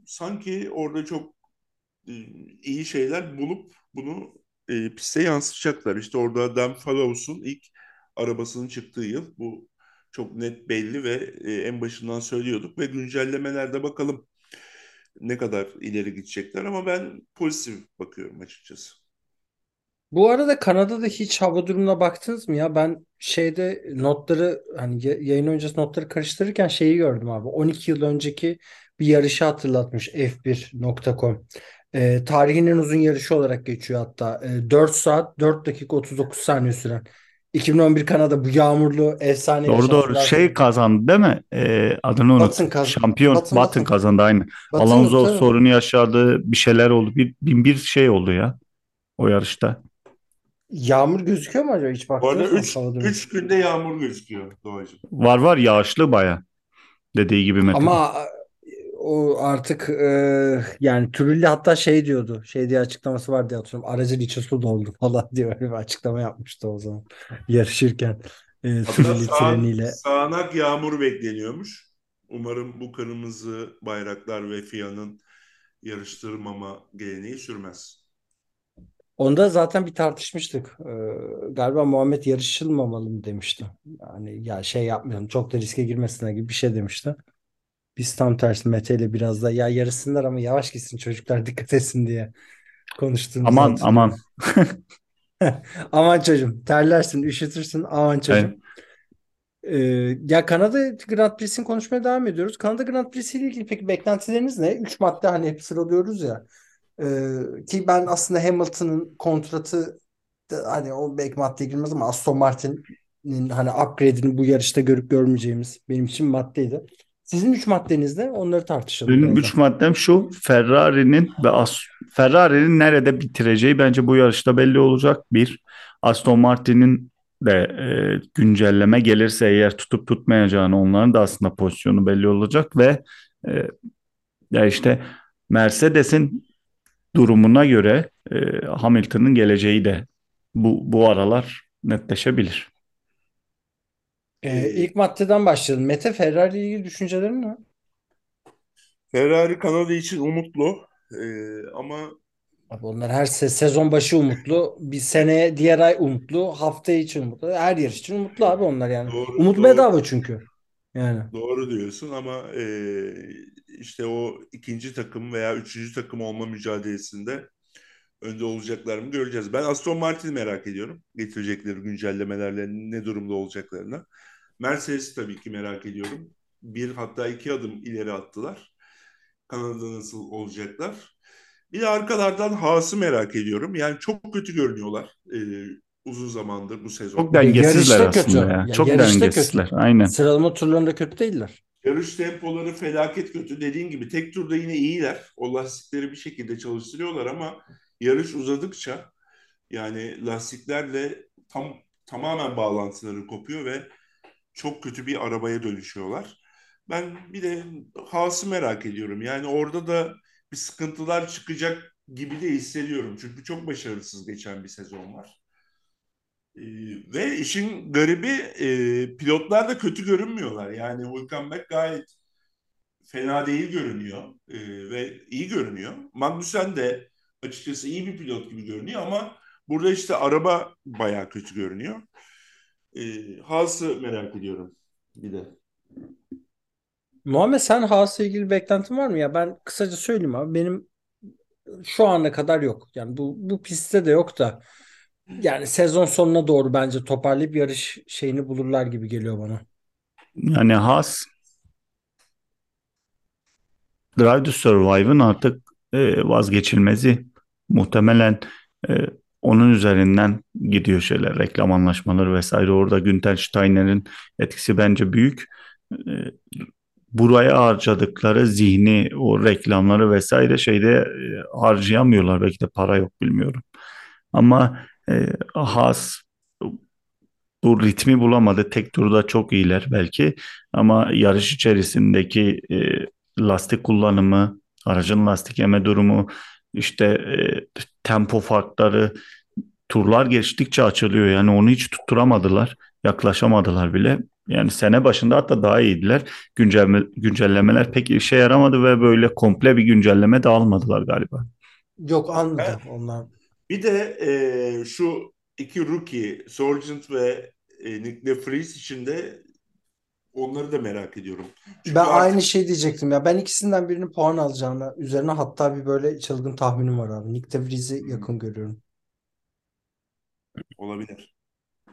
Speaker 5: Sanki orada çok e, iyi şeyler bulup bunu e, piste yansıtacaklar. İşte orada Dan Fallows'un ilk arabasının çıktığı yıl. Bu çok net belli ve e, en başından söylüyorduk ve güncellemelerde bakalım ne kadar ileri gidecekler ama ben pozitif bakıyorum açıkçası.
Speaker 3: Bu arada Kanada'da hiç hava durumuna baktınız mı ya? Ben şeyde notları hani yayın öncesi notları karıştırırken şeyi gördüm abi. 12 yıl önceki bir yarışı hatırlatmış F1.com. Ee, tarihin en uzun yarışı olarak geçiyor hatta. Ee, 4 saat 4 dakika 39 saniye süren. 2011 Kanada bu yağmurlu efsane
Speaker 4: Doğru doğru şey kazandı değil mi? Ee, adını unuttum. Kaz Şampiyon Batın, Batın, Batın kazandı aynı. Batın, Alonso tabii. sorunu yaşadı. Bir şeyler oldu. Bir, bin bir şey oldu ya o yarışta.
Speaker 3: Yağmur gözüküyor mu acaba hiç
Speaker 5: Bu arada 3 günde yağmur gözüküyor Doğacığım.
Speaker 4: Var var yağışlı baya. Dediği gibi Metin.
Speaker 3: Ama o artık e, yani Trulli hatta şey diyordu. Şey diye açıklaması var diye hatırlıyorum. Aracın içi su doldu falan diye öyle bir açıklama yapmıştı o zaman yarışırken. E, Trulli
Speaker 5: sağ, treniyle. Sağanak yağmur bekleniyormuş. Umarım bu kırmızı bayraklar ve FIA'nın yarıştırmama geleneği sürmez.
Speaker 3: Onda zaten bir tartışmıştık. Ee, galiba Muhammed yarışılmamalı mı demişti. Yani ya şey yapmayalım çok da riske girmesine gibi bir şey demişti. Biz tam tersi Mete ile biraz da ya yarısınlar ama yavaş gitsin çocuklar dikkat etsin diye konuştuğumuzu
Speaker 4: Aman
Speaker 3: hatırlıyorum.
Speaker 4: aman.
Speaker 3: Aman çocuğum terlersin, üşütürsün. Aman çocuğum.
Speaker 4: Evet.
Speaker 3: Ee, ya Kanada Grand Prix'sini konuşmaya devam ediyoruz. Kanada Grand Prix'si ile ilgili peki beklentileriniz ne? Üç madde hani hep sıralıyoruz ya. Ee, ki ben aslında Hamilton'ın kontratı hani o belki maddeye girmez ama Aston Martin'in hani upgrade'ini bu yarışta görüp görmeyeceğimiz benim için maddeydi. Sizin üç maddeniz ne? Onları tartışalım
Speaker 4: Benim üç maddem şu. Ferrari'nin ve As Ferrari'nin nerede bitireceği bence bu yarışta belli olacak. Bir, Aston Martin'in de e, güncelleme gelirse eğer tutup tutmayacağını onların da aslında pozisyonu belli olacak ve e, ya işte Mercedes'in durumuna göre e, Hamilton'ın geleceği de bu bu aralar netleşebilir.
Speaker 3: Ee, ilk maddeden başlayalım. Mete Ferrari ile ilgili düşüncelerin ne?
Speaker 5: Ferrari Kanada için umutlu Ee, ama
Speaker 3: Abi onlar her se- sezon başı umutlu. Bir seneye diğer ay umutlu. Hafta için umutlu. Her yarış için umutlu abi onlar yani.
Speaker 5: Doğru,
Speaker 3: Umut
Speaker 5: doğru.
Speaker 3: bedava çünkü. Yani.
Speaker 5: doğru diyorsun ama e, işte o ikinci takım veya üçüncü takım olma mücadelesinde önde olacaklar mı göreceğiz. Ben Aston Martin'i merak ediyorum. Getirecekleri güncellemelerle ne durumda olacaklarını. Mercedes'i tabii ki merak ediyorum. Bir hatta iki adım ileri attılar. Kanada'da nasıl olacaklar? Bir de arkalardan Haas'ı merak ediyorum. Yani çok kötü görünüyorlar e, uzun zamandır bu sezon.
Speaker 4: Çok dengesizler
Speaker 3: Yarışta
Speaker 4: aslında
Speaker 3: kötü.
Speaker 4: ya.
Speaker 3: Ya
Speaker 4: Çok dengesizler.
Speaker 3: kötü.
Speaker 4: Aynen.
Speaker 3: Sıralama turlarında kötü değiller.
Speaker 5: Yarış tempoları felaket kötü. Dediğin gibi tek turda yine iyiler. O lastikleri bir şekilde çalıştırıyorlar ama yarış uzadıkça yani lastiklerle tam tamamen bağlantıları kopuyor ve çok kötü bir arabaya dönüşüyorlar. Ben bir de Haas'ı merak ediyorum. Yani orada da bir sıkıntılar çıkacak gibi de hissediyorum. Çünkü çok başarısız geçen bir sezon var. Ee, ve işin garibi e, pilotlar da kötü görünmüyorlar. Yani Hülkenberg gayet fena değil görünüyor e, ve iyi görünüyor. Magnussen de açıkçası iyi bir pilot gibi görünüyor ama burada işte araba bayağı kötü görünüyor. E, Haas'ı merak ediyorum bir de.
Speaker 3: Muhammed sen Haas'la ilgili beklentin var mı? Ya ben kısaca söyleyeyim abi. Benim şu ana kadar yok. Yani bu, bu pistte de yok da yani sezon sonuna doğru bence toparlayıp yarış şeyini bulurlar gibi geliyor bana.
Speaker 4: Yani Haas Drive to Survive'ın artık e, vazgeçilmezi. Muhtemelen e, onun üzerinden gidiyor şeyler, reklam anlaşmaları vesaire. Orada Günter Steiner'in etkisi bence büyük. E, buraya harcadıkları zihni, o reklamları vesaire şeyde e, harcayamıyorlar. Belki de para yok bilmiyorum. Ama e, Haas bu ritmi bulamadı. Tek turda çok iyiler belki ama yarış içerisindeki e, lastik kullanımı, aracın lastik yeme durumu, işte e, tempo farkları turlar geçtikçe açılıyor. Yani onu hiç tutturamadılar, yaklaşamadılar bile. Yani sene başında hatta daha iyiydiler. Güncelleme, güncellemeler pek işe yaramadı ve böyle komple bir güncelleme de almadılar galiba.
Speaker 3: Yok anladım onlar.
Speaker 5: Bir de e, şu iki rookie, Sargent ve e, Nick DeVries için de onları da merak ediyorum. Çünkü
Speaker 3: Ben
Speaker 5: artık
Speaker 3: aynı şey diyecektim ya. Ben ikisinden birinin puan alacağını üzerine hatta bir böyle çılgın tahminim var abi. Nick DeVries'i yakın görüyorum.
Speaker 5: olabilir.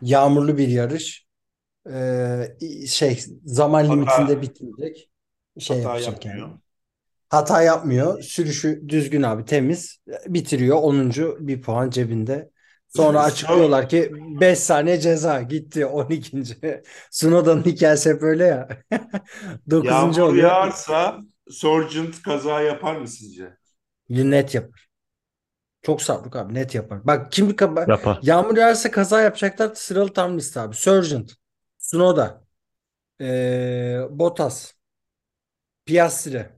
Speaker 3: Yağmurlu bir yarış. Ee, şey zaman
Speaker 5: Hata-
Speaker 3: limitinde bitecek. Şey
Speaker 5: Hata
Speaker 3: yapacak yani. Hata yapmıyor. Sürüşü düzgün abi temiz. Bitiriyor. 10. bir puan cebinde. Sonra açıklıyorlar ki 5 saniye ceza gitti 12. Sunoda'nın hikayesi hep öyle ya. 9.
Speaker 5: Yağmur
Speaker 3: oluyor.
Speaker 5: yağarsa Sargent kaza yapar mı sizce?
Speaker 3: Net yapar. Çok sabrık abi net yapar. Bak kim kaba
Speaker 4: Yapar.
Speaker 3: Yağmur yağarsa kaza yapacaklar sıralı tam liste abi. Sargent, Tsunoda, ee, Bottas, Piastri.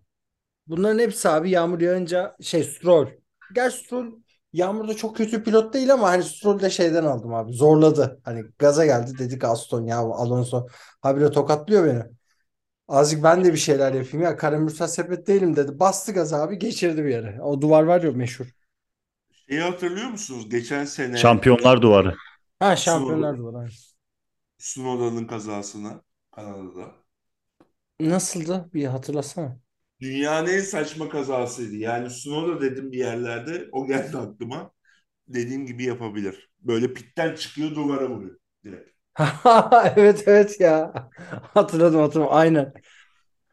Speaker 3: Bunların hepsi abi yağmur yağınca şey Stroll. Gerçi Stroll yağmurda çok kötü pilot değil ama hani Stroll de şeyden aldım abi. Zorladı. Hani gaza geldi dedik Aston ya Alonso habire tokatlıyor beni. Azıcık ben de bir şeyler yapayım ya. Karamürsel sepet değilim dedi. Bastı gaz abi geçirdi bir yere. O duvar var ya meşhur.
Speaker 5: Şeyi hatırlıyor musunuz? Geçen sene
Speaker 4: Şampiyonlar duvarı.
Speaker 3: Ha şampiyonlar duvarı. aynen.
Speaker 5: Sunoda'nın kazasını Kanada'da.
Speaker 3: Nasıldı? Bir hatırlasana.
Speaker 5: Dünyanın en saçma kazasıydı. Yani Sunoda dedim bir yerlerde. O geldi aklıma. Dediğim gibi yapabilir. Böyle pitten çıkıyor duvara vuruyor direkt.
Speaker 3: Evet evet ya. Hatırladım hatırladım. Aynen.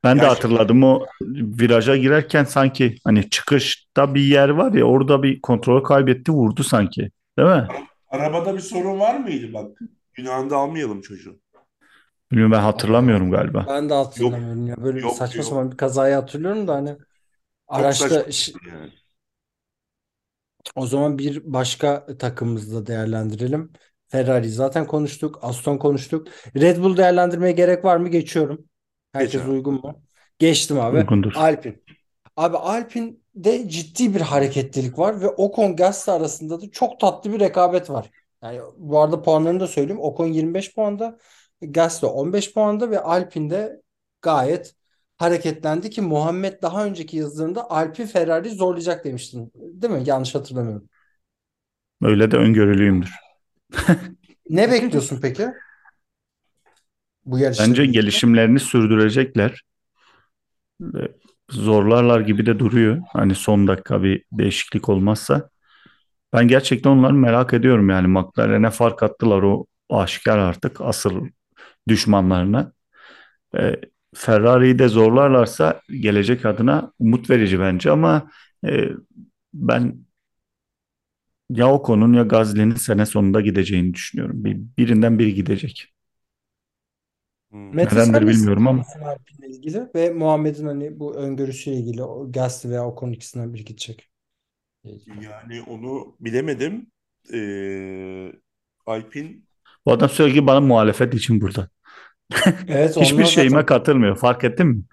Speaker 4: Ben de hatırladım o viraja girerken sanki hani çıkışta bir yer var ya orada bir kontrol kaybetti vurdu sanki. Değil mi?
Speaker 5: Arabada bir sorun var mıydı bak? Günahını almayalım çocuğu.
Speaker 4: Bilmiyorum ben hatırlamıyorum galiba.
Speaker 3: Ben de hatırlamıyorum ya. Böyle
Speaker 5: yok,
Speaker 3: saçma
Speaker 5: yok.
Speaker 3: sapan bir kazayı hatırlıyorum da hani
Speaker 5: Çok
Speaker 3: araçta
Speaker 5: saçma
Speaker 3: ş-
Speaker 5: yani.
Speaker 3: o zaman bir başka takımımızı da değerlendirelim. Ferrari zaten konuştuk. Aston konuştuk. Red Bull değerlendirmeye gerek var mı? Geçiyorum. Herkes
Speaker 5: abi.
Speaker 3: uygun mu? Geçtim abi.
Speaker 4: Uygundur.
Speaker 3: Alpine. Abi Alpine'de ciddi bir hareketlilik var ve Ocon Gasly arasında da çok tatlı bir rekabet var. Yani bu arada puanlarını da söyleyeyim. Ocon 25 puanda, Gasly 15 puanda ve Alpine'de gayet hareketlendi ki Muhammed daha önceki yazılarında Alpine Ferrari zorlayacak demiştin. Değil mi? Yanlış hatırlamıyorum.
Speaker 4: Öyle de öngörülüyümdür.
Speaker 3: Ne bekliyorsun peki? Bu yarışla
Speaker 4: Bence gelişimlerini sürdürecekler. Zorlarlar gibi de duruyor. Hani son dakika bir değişiklik olmazsa. Ben gerçekten onları merak ediyorum yani. McLaren'e fark attılar o aşikar artık asıl düşmanlarına. E, Ferrari'yi de zorlarlarsa gelecek adına umut verici bence ama e, ben ya Ocon'un ya Gasly'nin sene sonunda gideceğini düşünüyorum. Bir, birinden biri gidecek.
Speaker 5: Hmm.
Speaker 3: Mete
Speaker 4: Nedendir bilmiyorum ama.
Speaker 3: Alpine'le ilgili ve Muhammed'in hani bu öngörüsüyle ilgili o Gasly veya Ocon ikisinden biri gidecek.
Speaker 5: Yani onu bilemedim. Ee, Alpine
Speaker 4: Bu adam sürekli bana muhalefet için burada.
Speaker 3: Evet
Speaker 4: Hiçbir şeyime
Speaker 3: zaten
Speaker 4: katılmıyor. Fark ettin mi?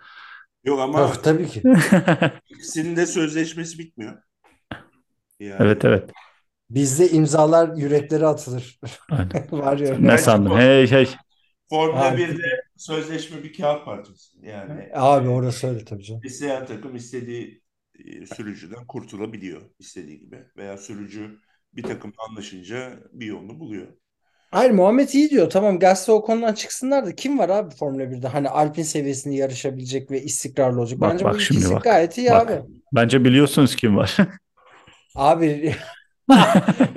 Speaker 5: yok ama
Speaker 3: Tabii, tabii ki.
Speaker 5: ikisinin de sözleşmesi bitmiyor. Yani
Speaker 4: Evet evet.
Speaker 3: Bizde imzalar yüreklere atılır.
Speaker 4: Aynen.
Speaker 3: Var ya.
Speaker 4: Ne sandın? Hey hey.
Speaker 5: Formula
Speaker 3: Abi.
Speaker 5: 1'de sözleşme bir kağıt parçası. Yani
Speaker 3: Abi orası öyle tabii canım.
Speaker 5: isteyen takım istediği e, sürücüden kurtulabiliyor istediği gibi. Veya sürücü bir takımla anlaşınca bir yolunu buluyor.
Speaker 3: Hayır Muhammed iyi diyor. Tamam Gasly Ocon'dan çıksınlar da kim var abi Formula 1'de? Hani Alpine seviyesinde yarışabilecek ve istikrarlı olacak.
Speaker 4: Bak,
Speaker 3: Bence
Speaker 4: bak
Speaker 3: bu
Speaker 4: şimdi bak.
Speaker 3: gayet iyi
Speaker 4: Bak.
Speaker 3: abi.
Speaker 4: Bence biliyorsunuz kim var.
Speaker 3: Abi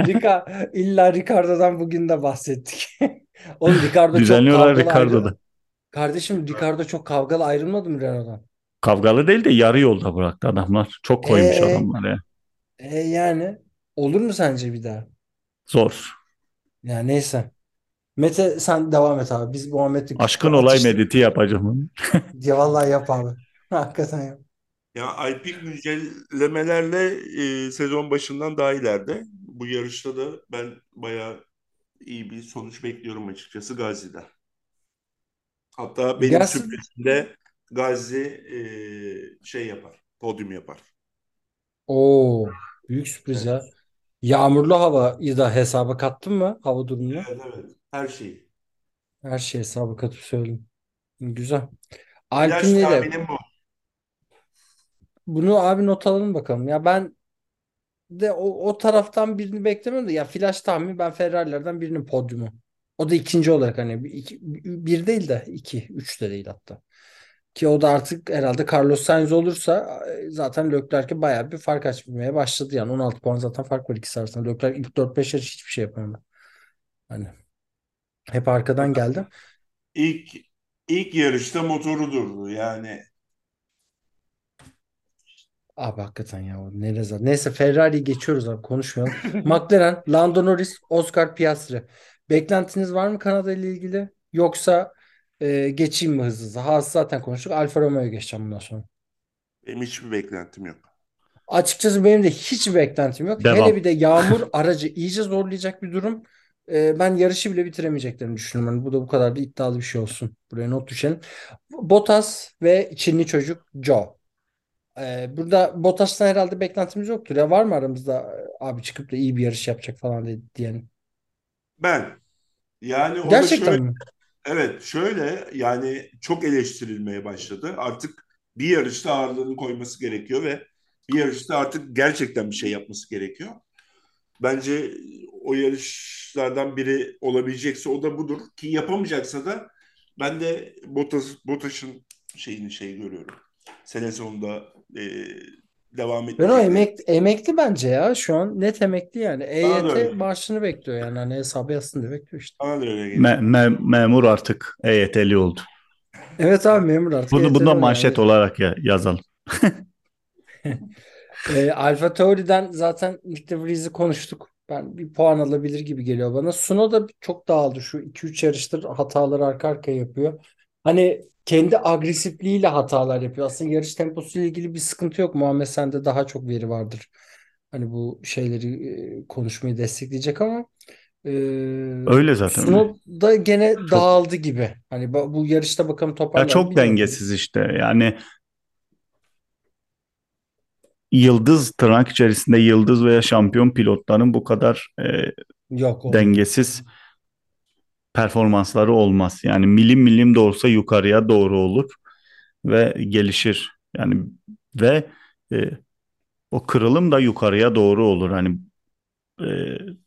Speaker 3: Rica, illa Ricardo'dan bugün de bahsettik. Oğlum Ricardo çok
Speaker 4: Düzenliyorlar Ricardo'da.
Speaker 3: Kardeşim Ricardo çok kavgalı ayrılmadı mı Renault'dan?
Speaker 4: Kavgalı değil de yarı yolda bıraktı adamlar. Çok koymuş
Speaker 3: Ee?
Speaker 4: adamlar ya.
Speaker 3: E yani olur mu sence bir daha?
Speaker 4: Zor.
Speaker 3: Ya neyse. Mete sen devam et abi. Biz Muhammed'in
Speaker 4: Aşkın olay
Speaker 3: atıştı-
Speaker 4: mediti yapacağım.
Speaker 3: Ya vallahi yap abi. Hakikaten yap.
Speaker 5: Ya Alpine güncellemelerle e, sezon başından daha ileride. Bu yarışta da ben bayağı iyi bir sonuç bekliyorum açıkçası Gazi'den. Hatta benim
Speaker 3: Gelsin.
Speaker 5: sürprizimde Gazi e, şey yapar, podyum yapar.
Speaker 3: Oo, büyük sürpriz ya. Yağmurlu havayı da hesaba kattın mı? Hava durumunu.
Speaker 5: Evet evet, her şeyi.
Speaker 3: Her şeyi hesaba katıp söyleyeyim. Güzel.
Speaker 5: Flash
Speaker 3: Alpine'le de
Speaker 5: tahminim bu.
Speaker 3: bunu abi not alalım bakalım. Ya ben de o, o taraftan birini beklemiyorum da ya flash tahmin ben Ferrari'lerden birinin podyumu. O da ikinci olarak hani bir, iki- bir değil de iki, üç de değil hatta. Ki o da artık herhalde Carlos Sainz olursa e, zaten Leclerc'e bayağı bir fark açmaya başladı yani 16 puan zaten fark var ikisi arasında. Leclerc ilk 4-5 yarış hiçbir şey yapamadı. Hani hep arkadan geldi.
Speaker 5: İlk ilk yarışta motoru durdu yani.
Speaker 3: Abi hakikaten ya o ne rezalet. Neyse Ferrari'yi geçiyoruz abi konuşmayalım. McLaren, Lando Norris, Oscar Piastri. Beklentiniz var mı Kanada ile ilgili? Yoksa e, geçeyim mi hızlı hızlı? Haas zaten konuştuk. Alfa Romeo'ya geçeceğim bundan sonra.
Speaker 5: Benim hiçbir beklentim yok.
Speaker 3: Açıkçası benim de hiç beklentim yok.
Speaker 4: Devam.
Speaker 3: Hele bir de yağmur aracı iyice zorlayacak bir durum. E, ben yarışı bile bitiremeyeceklerini düşünüyorum. Yani bu da bu kadar da iddialı bir şey olsun. Buraya not düşelim. Bottas ve Çinli çocuk Joe. Ee, burada Bottas'tan herhalde beklentimiz yoktur. Ya var mı aramızda e, abi çıkıp da iyi bir yarış yapacak falan diye- diyen?
Speaker 5: Ben yani o da
Speaker 3: Gerçekten
Speaker 5: şöyle
Speaker 3: mi?
Speaker 5: Evet, şöyle yani çok eleştirilmeye başladı. Artık bir yarışta ağırlığını koyması gerekiyor ve bir yarışta artık gerçekten bir şey yapması gerekiyor. Bence o yarışlardan biri olabilecekse o da budur ki yapamayacaksa da ben de Bottas, Bottas'ın şeyini şey görüyorum. Sene sonunda e, devam
Speaker 3: Ben
Speaker 5: etmeyecek.
Speaker 3: o emek, emekli bence ya. Şu an net emekli yani. EYT maaşını bekliyor yani. Hani hesabı yazsın diye bekliyor işte.
Speaker 5: Bana da öyle geliyor.
Speaker 4: Me- me- memur artık EYT'li oldu.
Speaker 3: Evet abi memur artık.
Speaker 4: Bunu
Speaker 3: EYT'li
Speaker 4: bunda
Speaker 3: oluyor
Speaker 4: manşet
Speaker 3: yani.
Speaker 4: olarak ya- yazalım.
Speaker 3: E, Alfa Tauri'den zaten Nick konuştuk. Ben bir puan alabilir gibi geliyor bana. Suno da çok dağıldı. Şu 2-3 yarıştır hataları arka arkaya yapıyor. Hani kendi agresifliğiyle hatalar yapıyor. Aslında yarış temposuyla ilgili bir sıkıntı yok. Muhammed sende daha çok veri vardır. Hani bu şeyleri e, konuşmayı destekleyecek ama e,
Speaker 4: Öyle zaten.
Speaker 3: Suno da gene dağıldı gibi. Hani bu yarışta bakalım
Speaker 4: Ya
Speaker 3: toparlar mı
Speaker 4: çok dengesiz işte. Yani yıldız tırnak içerisinde yıldız veya şampiyon pilotların bu kadar e,
Speaker 3: Yok olmuyor.
Speaker 4: dengesiz performansları olmaz. Yani milim milim de olsa yukarıya doğru olur ve gelişir. Yani ve e, o kırılım da yukarıya doğru olur. Hani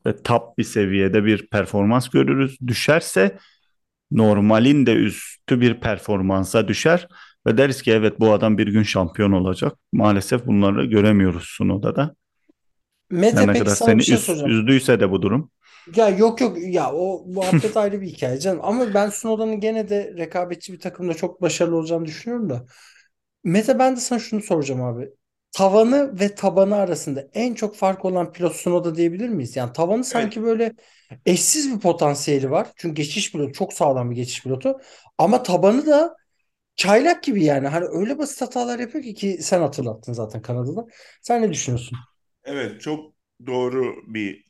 Speaker 4: e, top bir seviyede bir performans görürüz. Düşerse normalin de üstü bir performansa düşer ve deriz ki evet bu adam bir gün şampiyon olacak. Maalesef bunları göremiyoruz Suno'da da.
Speaker 3: Mete
Speaker 4: Her ne kadar seni
Speaker 3: şey
Speaker 4: üz- üzdüyse de bu durum.
Speaker 3: Ya yok yok ya o muhabbet ayrı bir hikaye canım. Ama ben Snowden'ın gene de rekabetçi bir takımda çok başarılı olacağını düşünüyorum da. Mete ben de sana şunu soracağım abi. Tavanı ve tabanı arasında en çok fark olan pilot Tsunoda diyebilir miyiz? Yani tavanı sanki böyle eşsiz bir potansiyeli var. Çünkü geçiş pilotu çok sağlam bir geçiş pilotu. Ama tabanı da çaylak gibi yani. Hani öyle basit hatalar yapıyor ki ki sen hatırlattın zaten Kanada'da. Sen ne düşünüyorsun?
Speaker 5: Evet çok doğru bir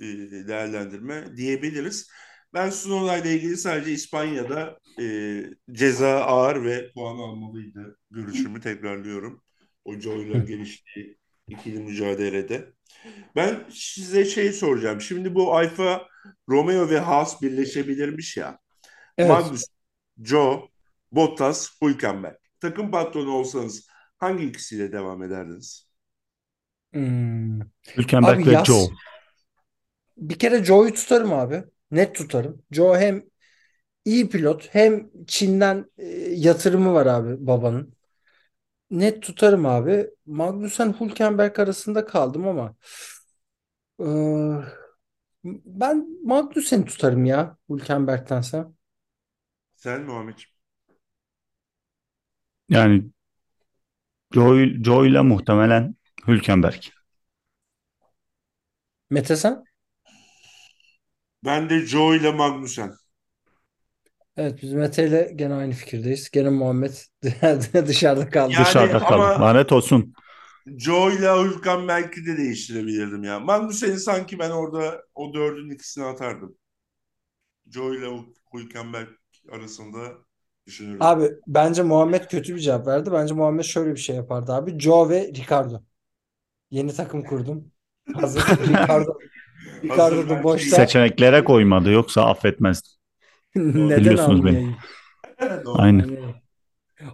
Speaker 5: e, değerlendirme diyebiliriz. Ben Sunoda ile ilgili sadece İspanya'da e, ceza ağır ve puan almalıydı görüşümü tekrarlıyorum. O Joy'la geliştiği ikili mücadelede. Ben size şey soracağım. Şimdi bu Alfa Romeo ve Haas birleşebilirmiş ya.
Speaker 3: Evet.
Speaker 5: Magnus, Joe, Bottas, Hülkenberg. Takım patronu olsanız hangi ikisiyle devam ederdiniz?
Speaker 3: Hmm.
Speaker 4: Hülkenberg ve
Speaker 3: yaz.
Speaker 4: Joe.
Speaker 3: Bir kere Joe'yu tutarım abi. Net tutarım. Joe hem iyi pilot hem Çin'den e, yatırımı var abi babanın. Net tutarım abi. Magnussen Hülkenberg arasında kaldım ama e, ben Magnussen'i tutarım ya Hülkenberg'tense.
Speaker 5: Sen Muhammedciğim.
Speaker 4: Yani Joe, Joe ile muhtemelen Hülkenberg.
Speaker 3: Mete sen?
Speaker 5: Ben de Joe ile Magnussen.
Speaker 3: Evet biz Mete ile gene aynı fikirdeyiz. Gene Muhammed dışarıda kaldı.
Speaker 5: Yani
Speaker 4: Dışarıda kaldı.
Speaker 5: ama-
Speaker 4: Lanet olsun.
Speaker 5: Joe ile Hülkenberg'i de değiştirebilirdim ya. Magnussen'i sanki ben orada o dördün ikisini atardım. Joe ile Hülkenberg arasında düşünürdüm.
Speaker 3: Abi bence Muhammed kötü bir cevap verdi. Bence Muhammed şöyle bir şey yapardı abi. Joe ve Ricardo. Yeni takım kurdum. Hazır Ricardo. Ricardo boşta.
Speaker 4: Seçeneklere koymadı yoksa affetmezdim.
Speaker 3: Neden
Speaker 4: Biliyorsunuz beni. Aynen.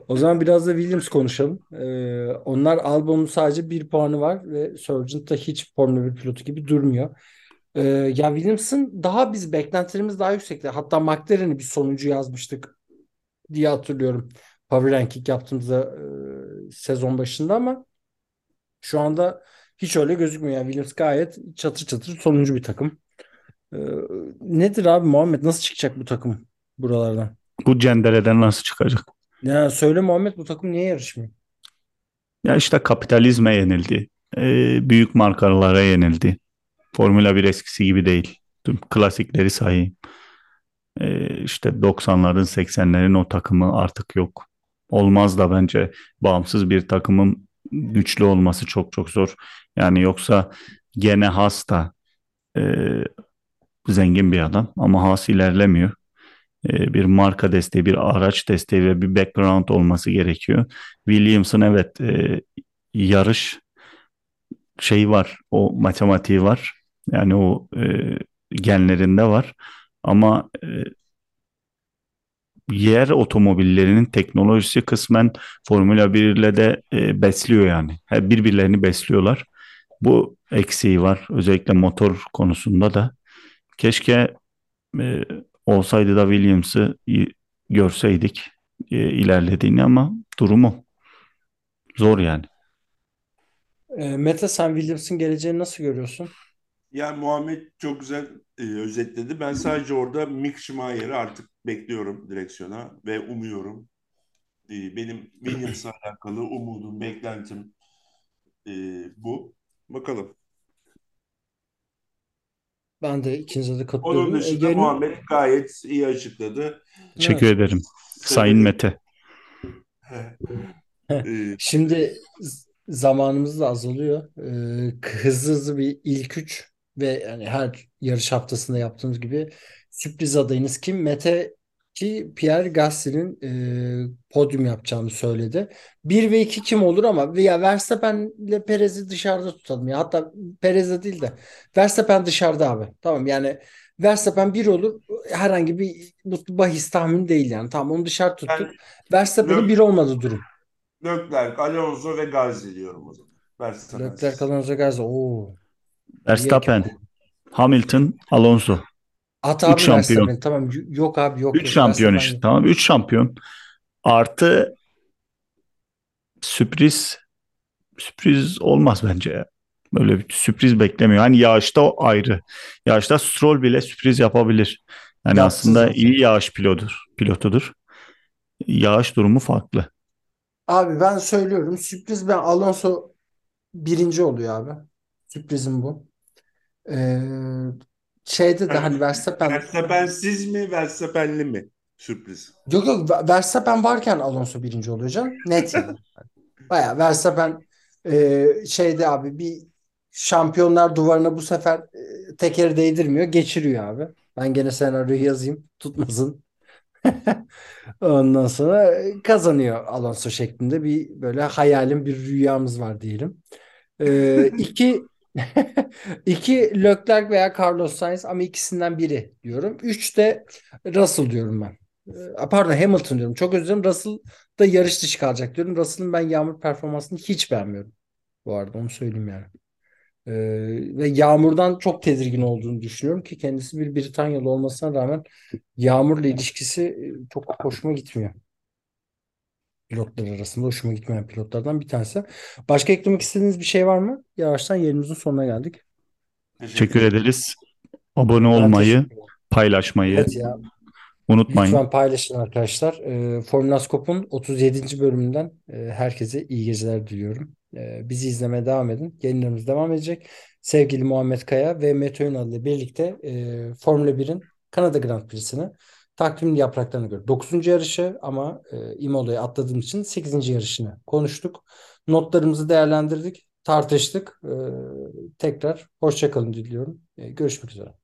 Speaker 3: O zaman biraz da Williams konuşalım. Ee, onlar Albon'un sadece bir puanı var ve Sargent da hiç Formula 1 pilotu gibi durmuyor. Ee, ya Williams'ın daha biz beklentilerimiz daha yüksekti. Hatta McLaren'i bir sonuncu yazmıştık diye hatırlıyorum. Power Ranking yaptığımızda e, sezon başında ama şu anda hiç öyle gözükmüyor. Yani Williams gayet çatır çatır sonuncu bir takım. Ee, nedir abi Muhammed nasıl çıkacak bu takım buralardan?
Speaker 4: Bu cendereden nasıl çıkacak?
Speaker 3: Ya söyle Muhammed bu takım niye yarışmıyor?
Speaker 4: Ya işte kapitalizme yenildi. Ee, büyük markalara yenildi. Formula 1 eskisi gibi değil. Tüm klasikleri sayayım. Ee, işte 90'ların 80'lerin o takımı artık yok. Olmaz da bence bağımsız bir takımın güçlü olması çok çok zor. Yani yoksa gene Haas da e, zengin bir adam ama Haas ilerlemiyor. E, bir marka desteği, bir araç desteği ve bir background olması gerekiyor. Williams'ın evet e, yarış şeyi var, o matematiği var. Yani o e, genlerinde var. Ama e, yer otomobillerinin teknolojisi kısmen Formula 1 ile de e, besliyor yani. Birbirlerini besliyorlar. Bu eksiği var. Özellikle motor konusunda da. Keşke e, olsaydı da Williams'ı görseydik. e, ilerlediğini ama durumu zor yani.
Speaker 3: E, Mete sen Williams'ın geleceğini nasıl görüyorsun?
Speaker 5: Yani Muhammed çok güzel e, özetledi. Ben sadece orada Mick Schumacher'ı artık bekliyorum direksiyona ve umuyorum. E, benim Williams'la alakalı umudum, beklentim e, bu. Bakalım.
Speaker 3: Ben de ikinize de
Speaker 5: Onun
Speaker 3: katılıyorum.
Speaker 5: dışında
Speaker 3: Ege'nin-
Speaker 5: Muhammed gayet iyi açıkladı.
Speaker 4: Teşekkür
Speaker 3: Evet.
Speaker 4: ederim. Sayın Mete.
Speaker 5: E,
Speaker 3: Şimdi zamanımız da azalıyor. Ee, hızlı hızlı bir ilk üç ve yani her yarış haftasında yaptığımız gibi sürpriz adayınız kim? Mete ki Pierre Gasly'nin e, podyum yapacağını söyledi. 1 ve 2 kim olur ama ya Verstappen'le Perez'i dışarıda tutalım ya. Hatta Perez'de değil de Verstappen dışarıda abi. Tamam yani Verstappen 1 olur. Herhangi bir bu bahis tahmini değil yani. Tamam onu dışarı tuttuk.
Speaker 5: Ben-
Speaker 3: Verstappen'in
Speaker 5: Yok.
Speaker 3: 1 olmadı durum.
Speaker 5: Leclerc, Alonso ve Gasly diyorum o zaman. Verstappen.
Speaker 3: Leclerc Alonso Gazi. Oo.
Speaker 4: Verstappen, Hamilton, Alonso.
Speaker 3: At abi
Speaker 4: Üç şampiyon.
Speaker 3: Verstappen. Tamam yok abi yok.
Speaker 4: 3
Speaker 3: yok.
Speaker 4: şampiyon
Speaker 3: Verstappen
Speaker 4: işte. Tamam 3 şampiyon. Artı sürpriz sürpriz olmaz bence ya. Böyle bir sürpriz beklemiyor. Hani yağışta o ayrı. Yağışta Stroll bile sürpriz yapabilir. Yani
Speaker 3: Yaptı
Speaker 4: aslında
Speaker 3: zaten.
Speaker 4: iyi yağış pilotudur. Pilotudur. Yağış durumu farklı.
Speaker 3: Abi ben söylüyorum sürpriz ben Alonso birinci oluyor abi. Sürprizim bu. Ee, şeyde de hani Verstappen
Speaker 5: Verstappen'siz mi, Verstappen'li mi? Sürpriz.
Speaker 3: yok yok Ver- Verstappen varken Alonso birinci oluyor canım. Net yani. Baya Verstappen e, şeyde abi bir şampiyonlar duvarına bu sefer e, tekeri değdirmiyor. Geçiriyor abi. Ben gene senaryoyu yazayım. Tutmasın. Ondan sonra e, kazanıyor Alonso şeklinde bir böyle hayalim bir rüyamız var diyelim. Ee, iki iki Leclerc veya Carlos Sainz ama ikisinden biri diyorum. Üç de Russell diyorum ben. Ee, pardon Hamilton diyorum. Çok özür dilerim. Russell da yarış dışı kalacak diyorum. Russell'ın ben yağmur performansını hiç beğenmiyorum. Bu arada onu söyleyeyim yani. Ee, ve yağmurdan çok tedirgin olduğunu düşünüyorum ki kendisi bir Britanyalı olmasına rağmen yağmurla ilişkisi e, çok hoşuma gitmiyor. Pilotlar arasında hoşuma gitmeyen pilotlardan bir tanesi. Başka eklemek istediğiniz bir şey var mı? Yavaştan yerimizin sonuna geldik.
Speaker 4: Teşekkür ederiz. Abone olmayı, paylaşmayı
Speaker 3: Evet ya.
Speaker 4: unutmayın.
Speaker 3: Lütfen paylaşın arkadaşlar. Ee, Formülaskop'un 37. bölümünden e, herkese iyi geceler diliyorum. Ee, bizi izlemeye devam edin. Yayınlarımız devam edecek. Sevgili Muhammed Kaya ve Mete Ünal ile birlikte e, Formula 1'in Kanada Grand Prix'sini takvim yapraklarına göre 9. yarışı ama e, İmola'ya atladığım için 8. yarışını konuştuk. Notlarımızı değerlendirdik, tartıştık. E, tekrar hoşçakalın diliyorum. E, görüşmek üzere.